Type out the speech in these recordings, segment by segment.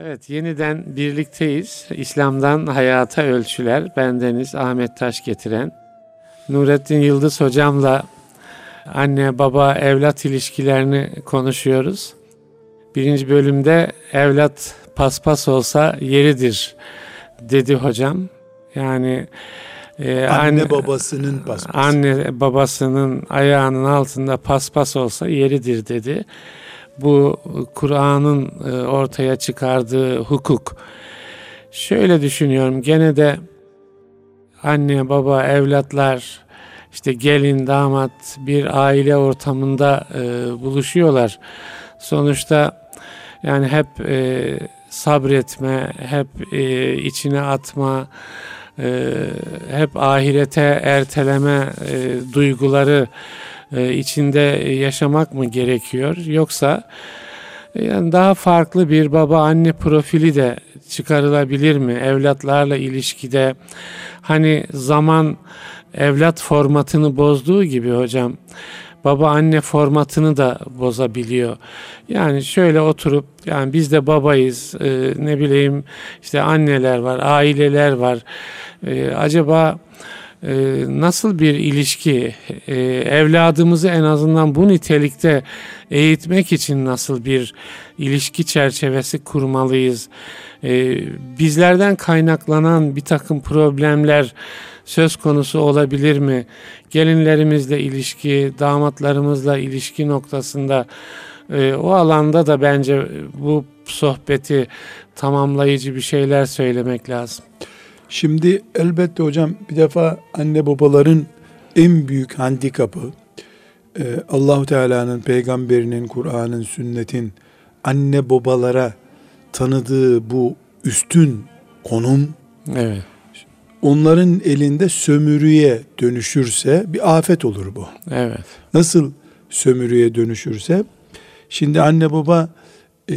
Evet, yeniden birlikteyiz. İslam'dan Hayata Ölçüler. Bendeniz Ahmet Taş getiren. Nurettin Yıldız hocamla anne baba evlat ilişkilerini konuşuyoruz. Birinci bölümde evlat paspas olsa yeridir dedi hocam. Yani e, anne, anne babasının paspası. Anne babasının ayağının altında paspas olsa yeridir dedi bu Kur'an'ın e, ortaya çıkardığı hukuk. Şöyle düşünüyorum gene de anne baba evlatlar işte gelin damat bir aile ortamında e, buluşuyorlar. Sonuçta yani hep e, sabretme, hep e, içine atma, e, hep ahirete erteleme e, duyguları e, içinde yaşamak mı gerekiyor? Yoksa e, yani daha farklı bir baba anne profili de çıkarılabilir mi? Evlatlarla ilişkide hani zaman evlat formatını bozduğu gibi hocam baba anne formatını da bozabiliyor. Yani şöyle oturup yani biz de babayız e, ne bileyim işte anneler var aileler var. E, acaba nasıl bir ilişki, e, evladımızı en azından bu nitelikte eğitmek için nasıl bir ilişki çerçevesi kurmalıyız? Ee, bizlerden kaynaklanan bir takım problemler söz konusu olabilir mi? Gelinlerimizle ilişki, damatlarımızla ilişki noktasında e, o alanda da bence bu sohbeti tamamlayıcı bir şeyler söylemek lazım. Şimdi elbette hocam bir defa anne babaların en büyük handikapı e, Allahu Teala'nın, peygamberinin, Kur'an'ın, sünnetin anne babalara tanıdığı bu üstün konum evet. onların elinde sömürüye dönüşürse bir afet olur bu. Evet. Nasıl sömürüye dönüşürse şimdi anne baba e,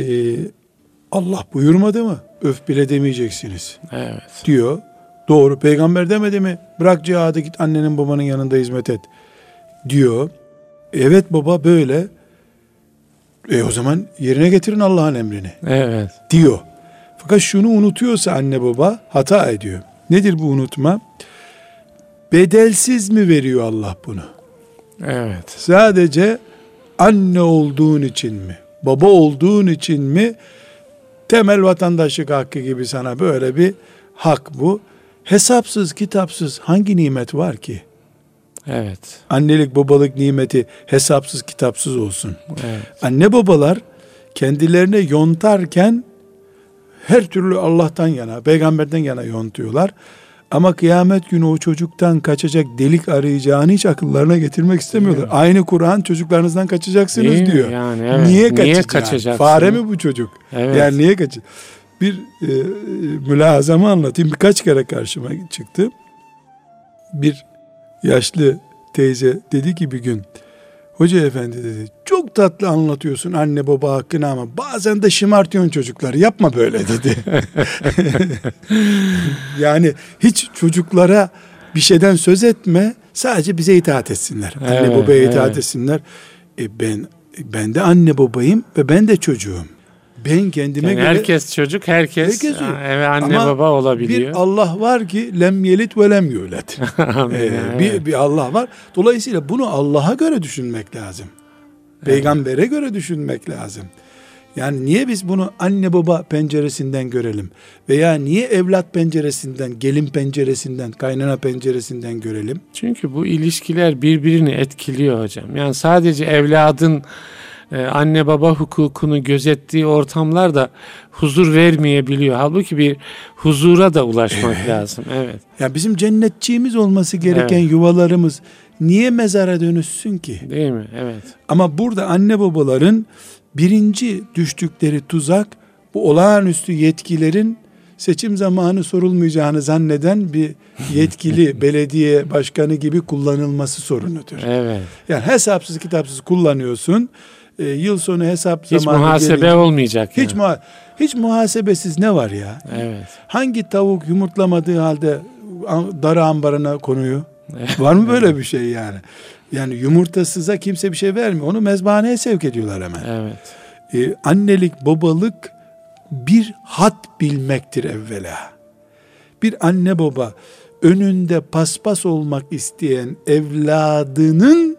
Allah buyurmadı mı? Öf bile demeyeceksiniz. Evet. Diyor. Doğru. Peygamber demedi mi? Bırak cihadı git annenin babanın yanında hizmet et. Diyor. Evet baba böyle. E o zaman yerine getirin Allah'ın emrini. Evet. Diyor. Fakat şunu unutuyorsa anne baba hata ediyor. Nedir bu unutma? Bedelsiz mi veriyor Allah bunu? Evet. Sadece anne olduğun için mi? Baba olduğun için mi? Temel vatandaşlık hakkı gibi sana böyle bir hak bu. Hesapsız, kitapsız hangi nimet var ki? Evet. Annelik, babalık nimeti hesapsız, kitapsız olsun. Evet. Anne babalar kendilerine yontarken her türlü Allah'tan yana, peygamberden yana yontuyorlar. Ama kıyamet günü o çocuktan kaçacak delik arayacağını hiç akıllarına getirmek istemiyorlar. Aynı Kur'an çocuklarınızdan kaçacaksınız Değil diyor. Yani, evet. Niye, niye kaçacaksın? Fare mi bu çocuk? Evet. Yani niye kaçacak? Bir e, mülazama anlatayım. Birkaç kere karşıma çıktı. Bir yaşlı teyze dedi ki bir gün Hoca efendi dedi çok tatlı anlatıyorsun anne baba hakkını ama bazen de şımartıyorsun çocukları yapma böyle dedi. yani hiç çocuklara bir şeyden söz etme sadece bize itaat etsinler. Evet, anne babaya itaat evet. etsinler. E ben ben de anne babayım ve ben de çocuğum. Ben kendime yani göre... Herkes çocuk, herkes, herkes eve anne Ama baba olabiliyor. bir Allah var ki lem yelit ve lem yulet. ee, bir, bir Allah var. Dolayısıyla bunu Allah'a göre düşünmek lazım. Peygambere evet. göre düşünmek lazım. Yani niye biz bunu anne baba penceresinden görelim? Veya niye evlat penceresinden, gelin penceresinden, kaynana penceresinden görelim? Çünkü bu ilişkiler birbirini etkiliyor hocam. Yani sadece evladın e, anne baba hukukunu gözettiği ortamlar da huzur vermeyebiliyor. Halbuki bir huzura da ulaşmak lazım. Evet. Ya bizim cennetçiğimiz olması gereken evet. yuvalarımız niye mezara dönüşsün ki? Değil mi? Evet. Ama burada anne babaların birinci düştükleri tuzak bu olağanüstü yetkilerin seçim zamanı sorulmayacağını zanneden bir yetkili belediye başkanı gibi kullanılması sorunudur. Evet. Yani hesapsız kitapsız kullanıyorsun e, yıl sonu hesap hiç zamanı muhasebe gelince, olmayacak. Hiç yani. muha hiç muhasebesiz ne var ya? Evet. Hangi tavuk yumurtlamadığı halde darı ambarına konuyor? var mı böyle bir şey yani? Yani yumurtasıza kimse bir şey vermiyor. Onu mezbahaneye sevk ediyorlar hemen. Evet. Ee, annelik, babalık bir hat bilmektir evvela. Bir anne baba önünde paspas olmak isteyen evladının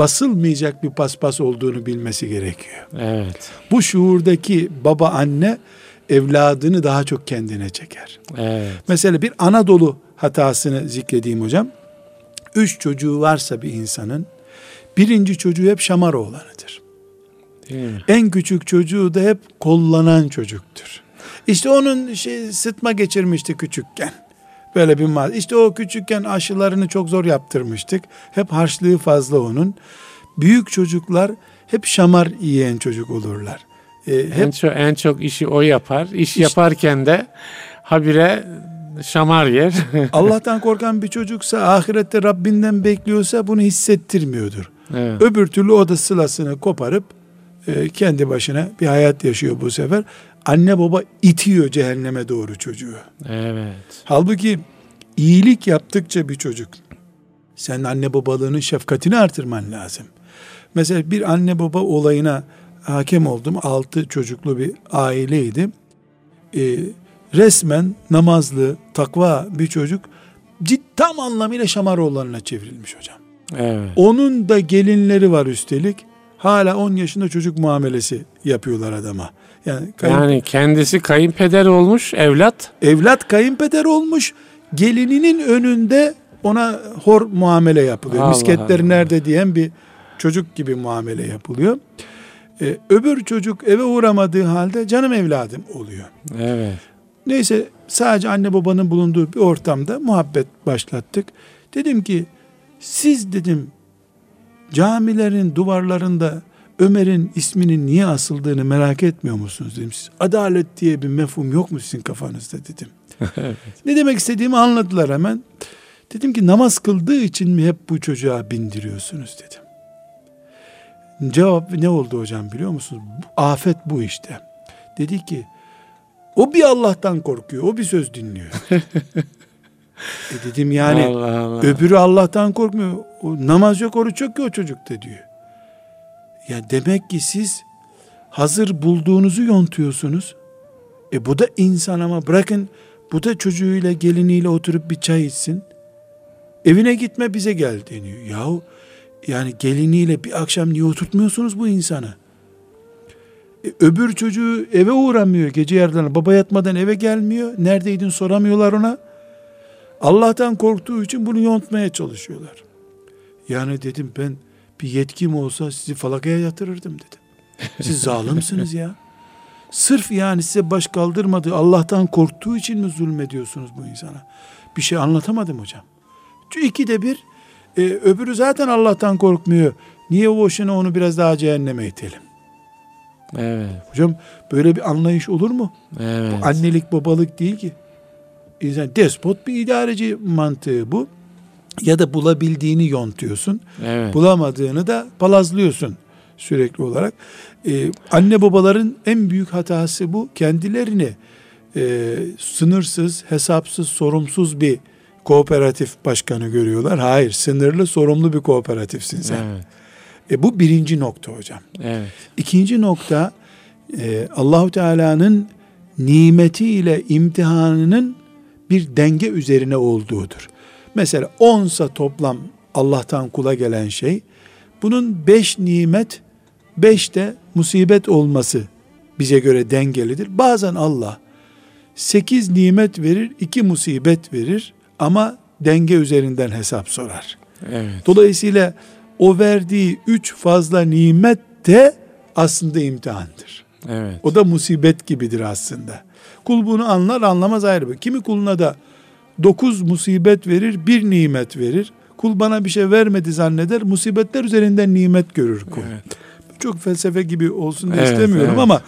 basılmayacak bir paspas olduğunu bilmesi gerekiyor. Evet. Bu şuurdaki baba anne evladını daha çok kendine çeker. Evet. Mesela bir Anadolu hatasını zikredeyim hocam. Üç çocuğu varsa bir insanın birinci çocuğu hep şamar oğlanıdır. Değil? En küçük çocuğu da hep kollanan çocuktur. İşte onun şey sıtma geçirmişti küçükken. Böyle bir mal. İşte o küçükken aşılarını çok zor yaptırmıştık. Hep harçlığı fazla onun. Büyük çocuklar hep şamar yiyen çocuk olurlar. Ee, hep En çok, en çok işi o yapar. İş yaparken de habire şamar yer. Allah'tan korkan bir çocuksa ahirette Rabbinden bekliyorsa bunu hissettirmiyordur. evet. Öbür türlü o da sılasını koparıp e, kendi başına bir hayat yaşıyor bu sefer. Anne baba itiyor cehenneme doğru çocuğu. Evet. Halbuki iyilik yaptıkça bir çocuk sen anne babalığının şefkatini artırman lazım. Mesela bir anne baba olayına hakem oldum. Altı çocuklu bir aileydi. Ee, resmen namazlı, takva bir çocuk cid tam anlamıyla Şamaroğullarına çevrilmiş hocam. Evet. Onun da gelinleri var üstelik. Hala 10 yaşında çocuk muamelesi yapıyorlar adama. Yani, kayın- Yani kendisi kayınpeder olmuş evlat. evlat kayınpeder olmuş. Gelininin önünde ona hor muamele yapılıyor. Allah Misketleri Allah. nerede diyen bir çocuk gibi muamele yapılıyor. Ee, öbür çocuk eve uğramadığı halde canım evladım oluyor. Evet. Neyse sadece anne babanın bulunduğu bir ortamda muhabbet başlattık. Dedim ki siz dedim camilerin duvarlarında Ömer'in isminin niye asıldığını merak etmiyor musunuz dedim. Siz, adalet diye bir mefhum yok mu sizin kafanızda dedim. Ne demek istediğimi anladılar hemen. Dedim ki namaz kıldığı için mi hep bu çocuğa bindiriyorsunuz dedim. Cevap ne oldu hocam biliyor musunuz? Afet bu işte. Dedi ki o bir Allah'tan korkuyor. O bir söz dinliyor. e dedim yani Allah Allah. öbürü Allah'tan korkmuyor. O namaz yok, oruç yok ki o çocukta diyor. Ya demek ki siz hazır bulduğunuzu yontuyorsunuz. E bu da insan ama bırakın bu da çocuğuyla geliniyle oturup bir çay içsin. Evine gitme bize gel deniyor. Yahu yani geliniyle bir akşam niye oturtmuyorsunuz bu insanı? E, öbür çocuğu eve uğramıyor gece yarılarına. Baba yatmadan eve gelmiyor. Neredeydin soramıyorlar ona. Allah'tan korktuğu için bunu yontmaya çalışıyorlar. Yani dedim ben bir yetkim olsa sizi falakaya yatırırdım dedim. Siz zalimsiniz ya. Sırf yani size baş kaldırmadığı Allah'tan korktuğu için mi zulmediyorsunuz bu insana? Bir şey anlatamadım hocam. İkide bir e, öbürü zaten Allah'tan korkmuyor. Niye boşuna onu biraz daha cehenneme itelim? Evet. Hocam böyle bir anlayış olur mu? Evet. Bu annelik babalık değil ki. İnsan despot bir idareci mantığı bu. Ya da bulabildiğini yontuyorsun. Evet. Bulamadığını da palazlıyorsun sürekli olarak. Ee, anne babaların en büyük hatası bu. Kendilerini e, sınırsız, hesapsız, sorumsuz bir kooperatif başkanı görüyorlar. Hayır, sınırlı, sorumlu bir kooperatifsin sen. Evet. E, bu birinci nokta hocam. Evet. İkinci nokta e, Allahu Teala'nın nimetiyle imtihanının bir denge üzerine olduğudur. Mesela onsa toplam Allah'tan kula gelen şey, bunun beş nimet, beş de musibet olması bize göre dengelidir. Bazen Allah sekiz nimet verir, iki musibet verir ama denge üzerinden hesap sorar. Evet. Dolayısıyla o verdiği üç fazla nimet de aslında imtihandır. Evet. O da musibet gibidir aslında. Kul bunu anlar anlamaz ayrı. Kimi kuluna da dokuz musibet verir, bir nimet verir. Kul bana bir şey vermedi zanneder, musibetler üzerinden nimet görür kul. Evet. Çok felsefe gibi olsun diye Evet, istemiyorum evet. ama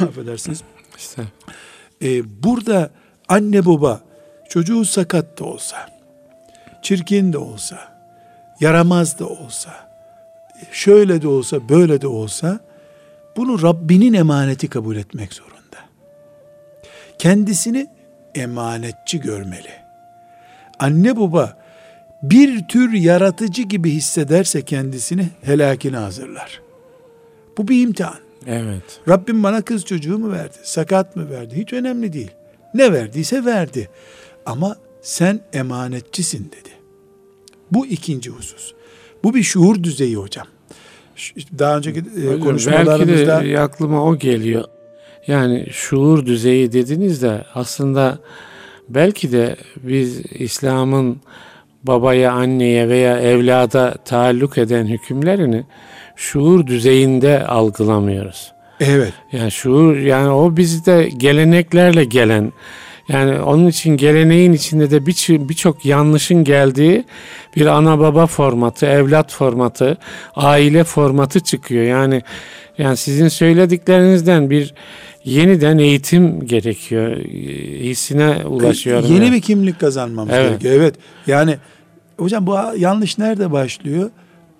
affedersiniz. İşte. Ee, burada anne baba çocuğu sakat da olsa, çirkin de olsa, yaramaz da olsa, şöyle de olsa, böyle de olsa bunu Rabbinin emaneti kabul etmek zorunda. Kendisini emanetçi görmeli. Anne baba bir tür yaratıcı gibi hissederse kendisini helakine hazırlar. Bu bir imtihan. Evet. Rabbim bana kız çocuğu mu verdi? Sakat mı verdi? Hiç önemli değil. Ne verdiyse verdi. Ama sen emanetçisin dedi. Bu ikinci husus. Bu bir şuur düzeyi hocam. Daha önceki e, Hocam, konuşmalarımızda belki de aklıma o geliyor. Yani şuur düzeyi dediniz de aslında belki de biz İslam'ın babaya, anneye veya evlada taalluk eden hükümlerini şuur düzeyinde algılamıyoruz. evet Yani şuur yani o bizde geleneklerle gelen yani onun için geleneğin içinde de bir- birçok yanlışın geldiği bir ana baba formatı, evlat formatı, aile formatı çıkıyor. Yani yani sizin söylediklerinizden bir yeniden eğitim gerekiyor. Hissine ulaşıyorum. Yeni yani. bir kimlik kazanmamız Evet. gerekiyor. Evet. Yani hocam bu yanlış nerede başlıyor?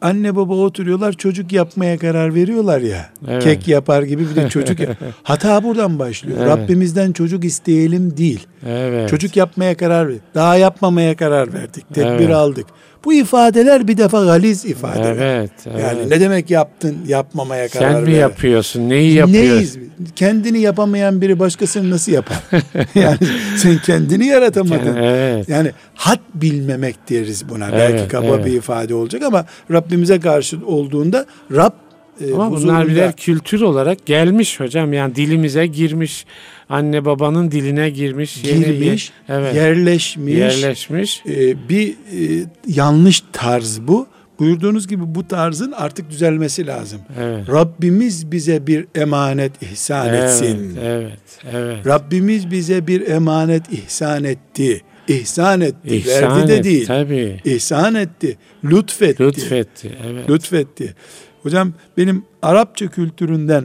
Anne baba oturuyorlar çocuk yapmaya karar veriyorlar ya. Evet. Kek yapar gibi bir de çocuk. Hata buradan başlıyor. Evet. Rabbimizden çocuk isteyelim değil. Evet. Çocuk yapmaya karar verdik. Daha yapmamaya karar verdik. Tedbir Evet. aldık. Bu ifadeler bir defa galiz ifadeler. Evet, evet. Yani ne demek yaptın yapmamaya karar Sen mi ver. yapıyorsun? Neyi yapıyorsun? Neyiz? Kendini yapamayan biri başkasını nasıl yapar? yani sen kendini yaratamadın. Evet. Yani had bilmemek deriz buna. Evet, Belki kaba evet. bir ifade olacak ama Rabbimize karşı olduğunda Rab e, Ama bunlar birer kültür olarak gelmiş hocam. Yani dilimize girmiş. Anne babanın diline girmiş. yeni- girmiş, evet. yerleşmiş, yerleşmiş. e, bir e, yanlış tarz bu. Buyurduğunuz gibi bu tarzın artık düzelmesi lazım. Evet. Rabbimiz bize bir emanet ihsan etsin. Evet, evet, evet. Rabbimiz bize bir emanet ihsan etti. İhsan etti. İhsan verdi de et, değil. Tabii. İhsan etti. Lütfetti. Lütfetti. Evet. Lütfetti. Hocam benim Arapça kültüründen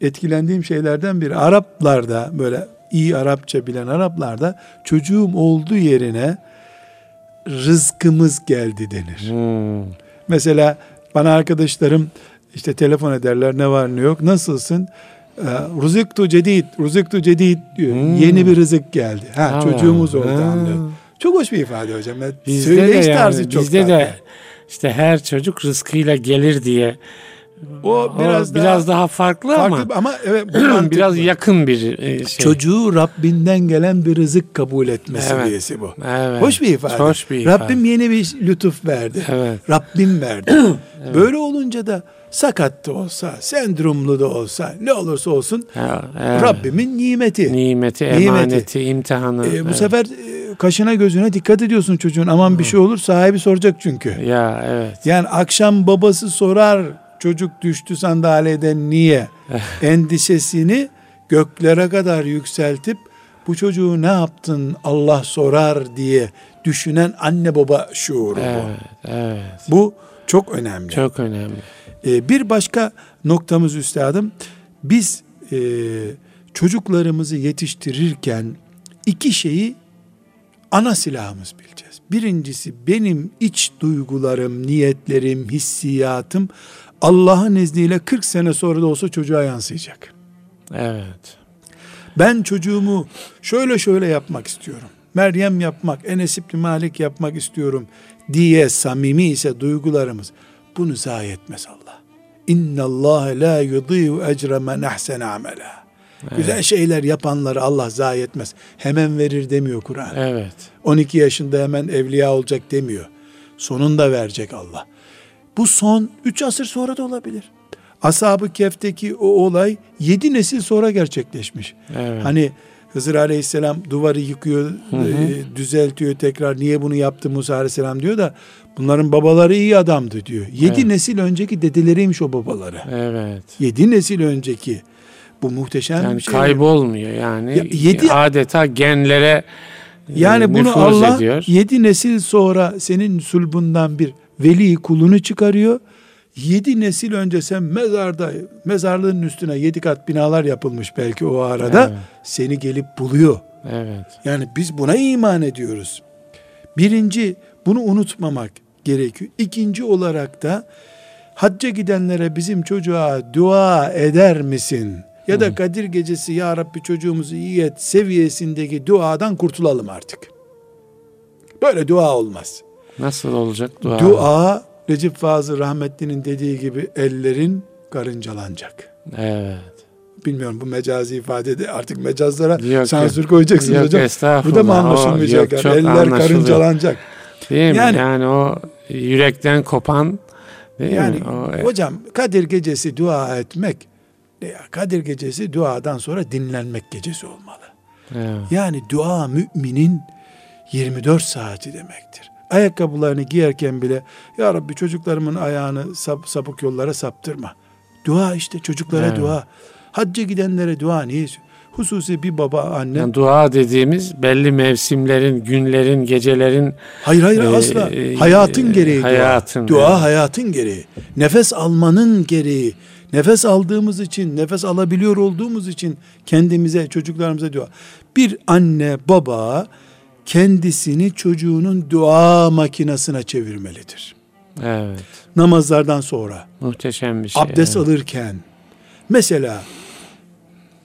etkilendiğim şeylerden biri Araplarda böyle iyi Arapça bilen Araplarda çocuğum olduğu yerine rızkımız geldi denir. Hmm. Mesela bana arkadaşlarım işte telefon ederler ne var ne yok nasılsın? Ee, Rızıktu cedid, rızıktu cedid diyor. Hmm. Yeni bir rızık geldi. Ha Allah. çocuğumuz oldu Ha. anlıyor. Çok hoş bir ifade hocam. Bizde de Söyleyiş yani, tarzı çok bizde tatlı. de işte her çocuk rızkıyla gelir diye. o biraz, biraz daha, daha farklı, farklı ama ama, evet biraz bu. yakın bir e, şey. Çocuğu Rabbinden gelen bir rızık kabul etme Evet. seviyesi bu. Evet. Hoş bir ifade. Hoş bir ifade. Rabbim yeni bir lütuf verdi. Evet. Rabbim verdi. Böyle olunca da sakat da olsa, sendromlu da olsa, ne olursa olsun Ha, evet. Rabbimin nimeti. nimeti, Nimeti. emaneti, imtihanı. Ee, bu evet. sefer e, kaşına gözüne dikkat ediyorsun çocuğun. Aman bir şey olur sahibi soracak çünkü. ya evet. Yani akşam babası sorar çocuk düştü sandalyeden niye endişesini göklere kadar yükseltip bu çocuğu ne yaptın Allah sorar diye düşünen anne baba şuuru bu. Evet, evet. Bu çok önemli. Çok önemli. Ee, bir başka noktamız üstadım biz e, çocuklarımızı yetiştirirken iki şeyi ana silahımız bileceğiz. Birincisi benim iç duygularım, niyetlerim, hissiyatım Allah'ın izniyle 40 sene sonra da olsa çocuğa yansıyacak. Evet. Ben çocuğumu şöyle şöyle yapmak istiyorum. Meryem yapmak, Enes İbni Malik yapmak istiyorum diye samimi ise duygularımız bunu zayi etmez Allah. İnna Allah la yudiyu ecre men ahsene amela. Güzel şeyler yapanları Allah zayi etmez. Hemen verir demiyor Kur'an. Evet. 12 yaşında hemen evliya olacak demiyor. Sonunda verecek Allah. Bu son 3 asır sonra da olabilir. Ashab-ı Kef'teki o olay 7 nesil sonra gerçekleşmiş. Evet. Hani Hızır Aleyhisselam duvarı yıkıyor, e, düzeltiyor tekrar. Niye bunu yaptı Musa Aleyhisselam diyor da bunların babaları iyi adamdı diyor. 7 Evet. nesil önceki dedeleriymiş o babaları. Evet. 7 nesil önceki. Bu muhteşem Yani şey. kaybolmuyor yani. Ya, yedi- adeta genlere e, Yani bunu Allah ediyor. yedi nesil sonra senin sulbundan bir veli kulunu çıkarıyor. Yedi nesil önce sen mezarda, mezarlığın üstüne yedi kat binalar yapılmış belki o arada. Evet. Seni gelip buluyor. Evet. Yani biz buna iman ediyoruz. Birinci bunu unutmamak gerekiyor. İkinci olarak da hacca gidenlere bizim çocuğa dua eder misin? Ya da Kadir gecesi ya Rabbi çocuğumuzu iyi et seviyesindeki duadan kurtulalım artık. Böyle dua olmaz. Nasıl olacak dua? Dua Recep Fazıl rahmetlinin dediği gibi ellerin karıncalanacak. Evet. Bilmiyorum bu mecazi ifadede artık mecazlara yok, sansür yok. koyacaksınız yok, hocam. Bu da mı anlaşılmayacak? O, yok, yani? Eller karıncalanacak. Değil mi? Yani, yani o yürekten kopan değil yani, mi? O, hocam Kadir gecesi dua etmek Kadir gecesi duadan sonra dinlenmek gecesi olmalı. Evet. Yani dua müminin 24 saati demektir. Ayakkabılarını giyerken bile ya Rabbi çocuklarımın ayağını sap, sapık yollara saptırma. Dua işte çocuklara evet. dua. Hacca gidenlere dua niye? Hususi bir baba anne. Yani dua dediğimiz belli mevsimlerin, günlerin, gecelerin Hayır hayır e, asla. E, hayatın gereği hayatın, dua. Dua yani. hayatın gereği. Nefes almanın gereği. Nefes aldığımız için, nefes alabiliyor olduğumuz için kendimize, çocuklarımıza dua. Bir anne, baba kendisini çocuğunun dua makinesine çevirmelidir. Evet. Namazlardan sonra. Muhteşem bir şey. Abdest evet. alırken. Mesela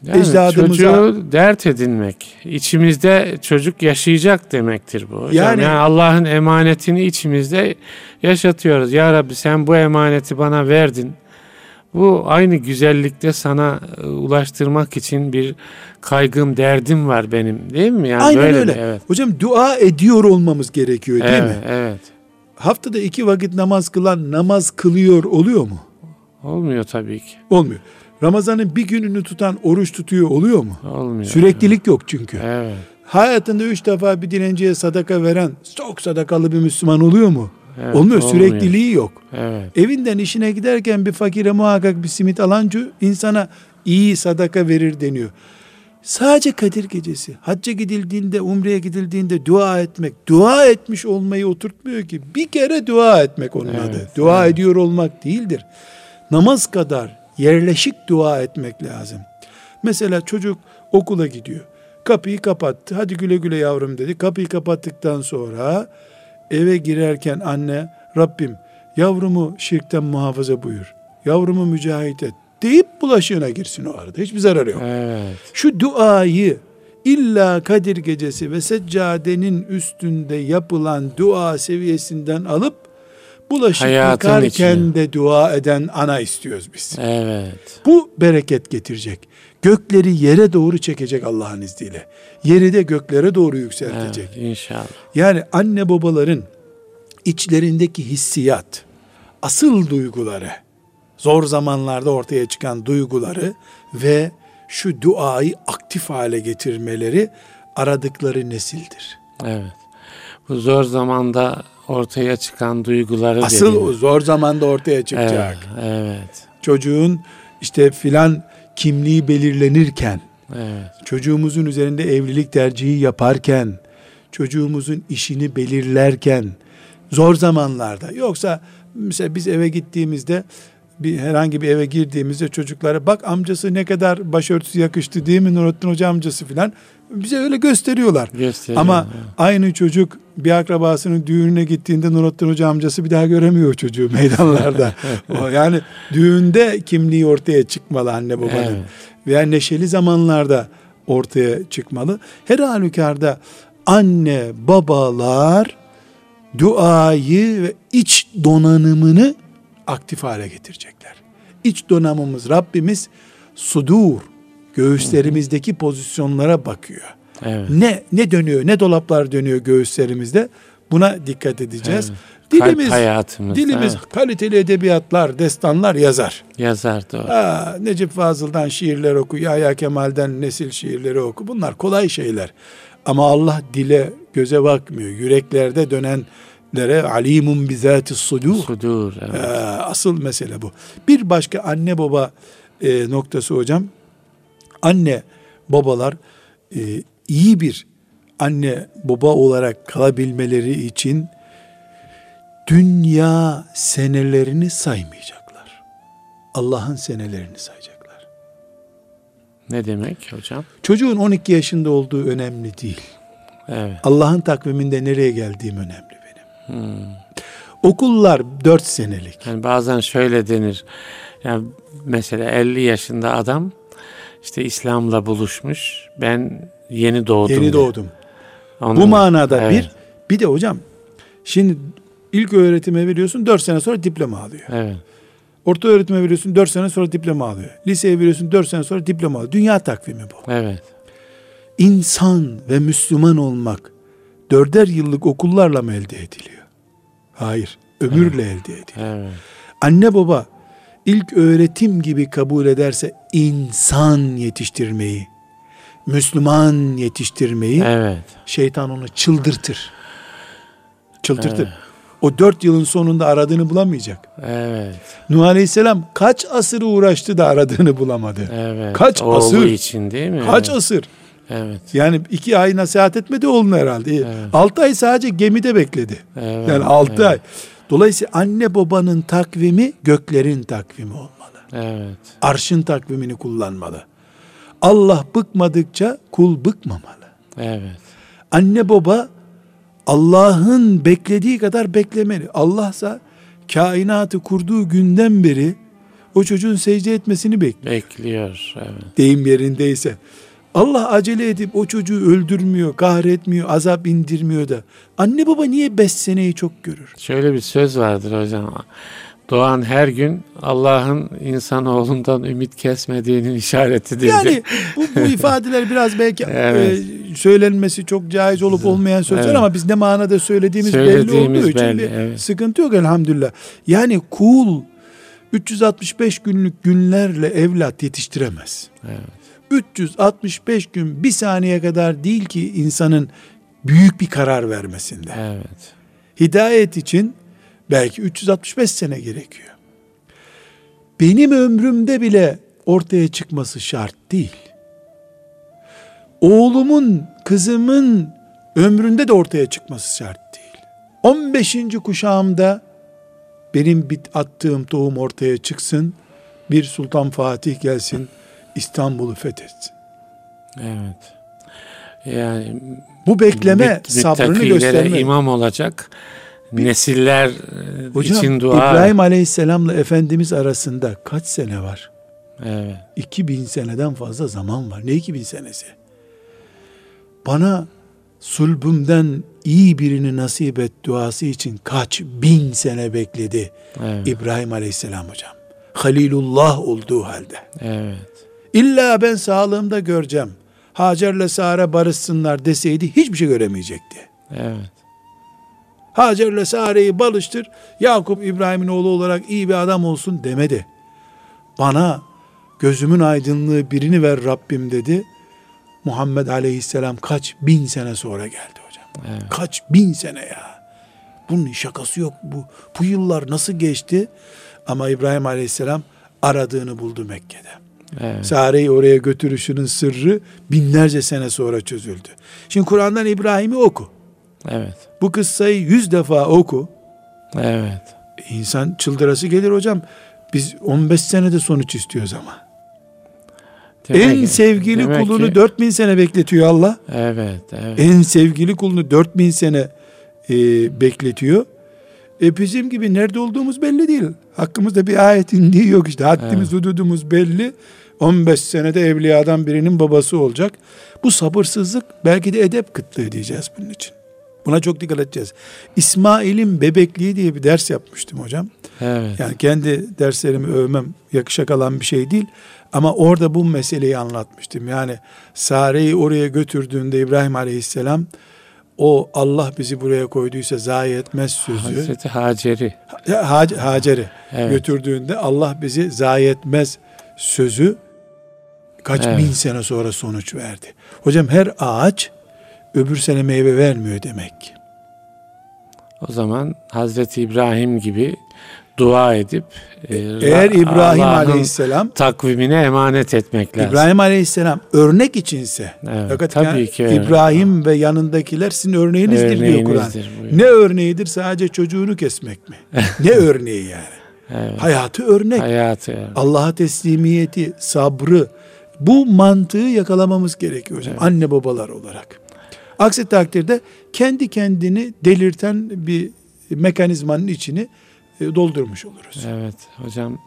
yani ecdadımıza... Çocuğu dert edinmek. İçimizde çocuk yaşayacak demektir bu. Hocam. Yani, yani Allah'ın emanetini içimizde yaşatıyoruz. Ya Rabbi sen bu emaneti bana verdin. Bu aynı güzellikte sana e, ulaştırmak için bir kaygım, derdim var benim değil mi? Yani Aynen böyle öyle. De, evet. Hocam dua ediyor olmamız gerekiyor değil evet, mi? Evet. Haftada iki vakit namaz kılan namaz kılıyor oluyor mu? Olmuyor tabii ki. Olmuyor. Ramazan'ın bir gününü tutan oruç tutuyor oluyor mu? Olmuyor. Süreklilik yok çünkü. Evet. Hayatında üç defa bir dilenciye sadaka veren çok sadakalı bir Müslüman oluyor mu? Evet, olmuyor. olmuyor. Sürekliliği yok. Evet. Evinden işine giderken bir fakire muhakkak bir simit alancı insana iyi sadaka verir deniyor. Sadece Kadir gecesi, hacca gidildiğinde, umreye gidildiğinde dua etmek, dua etmiş olmayı oturtmuyor ki. Bir kere dua etmek onun evet, adı. Dua evet. ediyor olmak değildir. Namaz kadar yerleşik dua etmek lazım. Mesela çocuk okula gidiyor. Kapıyı kapattı. Hadi güle güle yavrum dedi. Kapıyı kapattıktan sonra eve girerken anne Rabbim yavrumu şirkten muhafaza buyur. Yavrumu mücahit et deyip bulaşığına girsin o arada. Hiçbir zararı yok. Evet. Şu duayı illa Kadir gecesi ve seccadenin üstünde yapılan dua seviyesinden alıp bulaşık Hayatın yıkarken içine. de dua eden ana istiyoruz biz. Evet. Bu bereket getirecek. Gökleri yere doğru çekecek Allah'ın izniyle. Yeri de göklere doğru yükseltecek. Evet, inşallah. Yani anne babaların içlerindeki hissiyat, asıl duyguları, zor zamanlarda ortaya çıkan duyguları ve şu duayı aktif hale getirmeleri aradıkları nesildir. Evet. Bu zor zamanda ortaya çıkan duyguları Asıl o zor zamanda ortaya çıkacak. Evet, evet. Çocuğun işte filan kimliği belirlenirken, evet. çocuğumuzun üzerinde evlilik tercihi yaparken, çocuğumuzun işini belirlerken, zor zamanlarda. Yoksa mesela biz eve gittiğimizde bir herhangi bir eve girdiğimizde çocuklara bak amcası ne kadar başörtüsü yakıştı değil mi Nurattin Hoca amcası filan bize öyle gösteriyorlar. Gösteriyor, Ama aynı çocuk bir akrabasının düğününe gittiğinde Nurattin Hoca amcası bir daha göremiyor çocuğu meydanlarda. o yani düğünde kimliği ortaya çıkmalı anne babanın. Evet. Veya neşeli zamanlarda ortaya çıkmalı. Her halükarda anne babalar duayı ve iç donanımını aktif hale getirecekler. İç donanımımız Rabbimiz sudur göğüslerimizdeki pozisyonlara bakıyor. Evet. Ne ne dönüyor, ne dolaplar dönüyor göğüslerimizde? Buna dikkat edeceğiz. Evet. Dilimiz, dilimiz evet. kaliteli edebiyatlar, destanlar yazar. Yazar doğru. Aa, Necip Fazıl'dan şiirler oku, Yahya Kemal'den nesil şiirleri oku. Bunlar kolay şeyler. Ama Allah dile, göze bakmıyor. Yüreklerde dönenlere alimun bizati sudur. Sudur. Evet. Ee, asıl mesele bu. Bir başka anne baba e, noktası hocam anne babalar e, iyi bir anne baba olarak kalabilmeleri için dünya senelerini saymayacaklar. Allah'ın senelerini sayacaklar. Ne demek hocam? Çocuğun 12 yaşında olduğu önemli değil. Evet. Allah'ın takviminde nereye geldiğim önemli benim. Hmm. Okullar 4 senelik. Yani bazen şöyle denir. Yani mesela 50 yaşında adam işte İslam'la buluşmuş. Ben yeni doğdum. Yeni doğdum. Onun, Bu manada evet. bir bir de hocam şimdi ilk öğretime veriyorsun dört sene sonra diploma alıyor. Evet. Orta öğretime veriyorsun 4 sene sonra diploma alıyor. Liseye veriyorsun 4 sene sonra diploma alıyor. Dünya takvimi bu. Evet. İnsan ve Müslüman olmak dörder yıllık okullarla mı elde ediliyor? Hayır. Ömürle evet. elde ediliyor. Evet. Anne baba ilk öğretim gibi kabul ederse insan yetiştirmeyi, Müslüman yetiştirmeyi evet. şeytan onu çıldırtır. Çıldırtır. Evet. O dört yılın sonunda aradığını bulamayacak. Evet. Nuh Aleyhisselam kaç asır uğraştı da aradığını bulamadı. Evet. Kaç Oğlu asır? için değil mi? Kaç evet. asır? Evet. Yani iki ay nasihat etmedi oğluna herhalde. Evet. Altı ay sadece gemide bekledi. Evet. Yani altı evet. ay. Dolayısıyla anne babanın takvimi göklerin takvimi olmalı. Evet. Arşın takvimini kullanmalı. Allah bıkmadıkça kul bıkmamalı. Evet. Anne baba Allah'ın beklediği kadar beklemeli. Allahsa kainatı kurduğu günden beri o çocuğun secde etmesini bekliyor. Bekliyor. Evet. Deyim yerindeyse. Allah acele edip o çocuğu öldürmüyor, kahretmiyor, azap indirmiyor da. Anne baba niye beş seneyi çok görür? Şöyle bir söz vardır hocam. Doğan her gün Allah'ın insanoğlundan ümit kesmediğinin işaretidir. Yani bu, bu ifadeler biraz belki evet. e, söylenmesi çok caiz olup olmayan sözler evet. ama biz ne manada söylediğimiz, söylediğimiz belli olduğu için belli, bir evet. sıkıntı yok elhamdülillah. Yani kul 365 günlük günlerle evlat yetiştiremez. Evet. 365 gün bir saniye kadar değil ki insanın büyük bir karar vermesinde. Evet. Hidayet için belki 365 sene gerekiyor. Benim ömrümde bile ortaya çıkması şart değil. Oğlumun, kızımın ömründe de ortaya çıkması şart değil. 15. kuşağımda benim bit attığım tohum ortaya çıksın. Bir Sultan Fatih gelsin İstanbul'u fethetsin. Evet. Yani bu bekleme sabrını gösterme. imam olacak nesiller Hocam, için dua. İbrahim Aleyhisselam'la Efendimiz arasında kaç sene var? Evet. 2000 seneden fazla zaman var. Ne 2000 senesi? Bana sulbümden iyi birini nasip et duası için kaç bin sene bekledi evet. İbrahim Aleyhisselam hocam. Halilullah olduğu halde. Evet. İlla ben sağlığımda göreceğim. Hacer'le Sare barışsınlar deseydi hiçbir şey göremeyecekti. Evet. Hacer'le Sare'yi balıştır. Yakup İbrahim'in oğlu olarak iyi bir adam olsun demedi. Bana gözümün aydınlığı birini ver Rabbim dedi. Muhammed Aleyhisselam kaç bin sene sonra geldi hocam. Evet. Kaç bin sene ya. Bunun şakası yok. Bu, bu yıllar nasıl geçti? Ama İbrahim Aleyhisselam aradığını buldu Mekke'de. Evet. Sare'yi oraya götürüşünün sırrı binlerce sene sonra çözüldü. Şimdi Kur'an'dan İbrahim'i oku. Evet. Bu kıssayı yüz defa oku. Evet. İnsan çıldırası gelir hocam. Biz 15 senede sonuç istiyoruz ama. Demek en sevgili demek kulunu ki, 4000 sene bekletiyor Allah. Evet, evet. En sevgili kulunu 4000 sene e, bekletiyor. E bizim gibi nerede olduğumuz belli değil. Hakkımızda bir ayet indiği yok işte. Haddimiz, evet. hududumuz belli. 15 senede evliyadan birinin babası olacak. Bu sabırsızlık belki de edep kıtlığı diyeceğiz bunun için. Buna çok dikkat edeceğiz. İsmail'in bebekliği diye bir ders yapmıştım hocam. Evet. Yani kendi derslerimi övmem yakışak alan bir şey değil. Ama orada bu meseleyi anlatmıştım. Yani Sare'yi oraya götürdüğünde İbrahim Aleyhisselam o Allah bizi buraya koyduysa zayi etmez sözü. Hazreti Hacer'i. Hac Hacer'i evet. götürdüğünde Allah bizi zayi etmez sözü kaç evet. bin sene sonra sonuç verdi. Hocam her ağaç öbür sene meyve vermiyor demek ki. O zaman Hazreti İbrahim gibi dua edip e, eğer İbrahim Aleyhisselam takvimine emanet etmek lazım. İbrahim Aleyhisselam örnek içinse evet, fakat tabii yani, ki İbrahim öyle. ve yanındakiler sizin örneğinizdir, örneğinizdir diyor Kur'an. Ne örneğidir? Sadece çocuğunu kesmek mi? ne örneği yani? Evet. Hayatı örnek. Hayatı. Yani. Allah'a teslimiyeti, sabrı bu mantığı yakalamamız gerekiyor hocam. Evet. Anne babalar olarak. Aksi takdirde kendi kendini delirten bir mekanizmanın içini doldurmuş oluruz. Evet hocam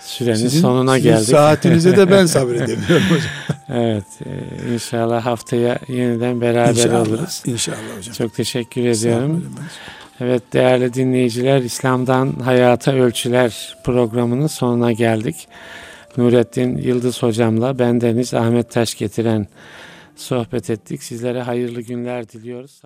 sürenin sizin, sonuna sizin geldik. saatinize de ben sabredemiyorum hocam. evet e, inşallah haftaya yeniden beraber inşallah, oluruz. İnşallah hocam. Çok teşekkür ediyorum. Evet değerli dinleyiciler İslam'dan Hayata Ölçüler programının sonuna geldik. Nurettin Yıldız hocamla bendeniz Ahmet Taş getiren sohbet ettik. Sizlere hayırlı günler diliyoruz.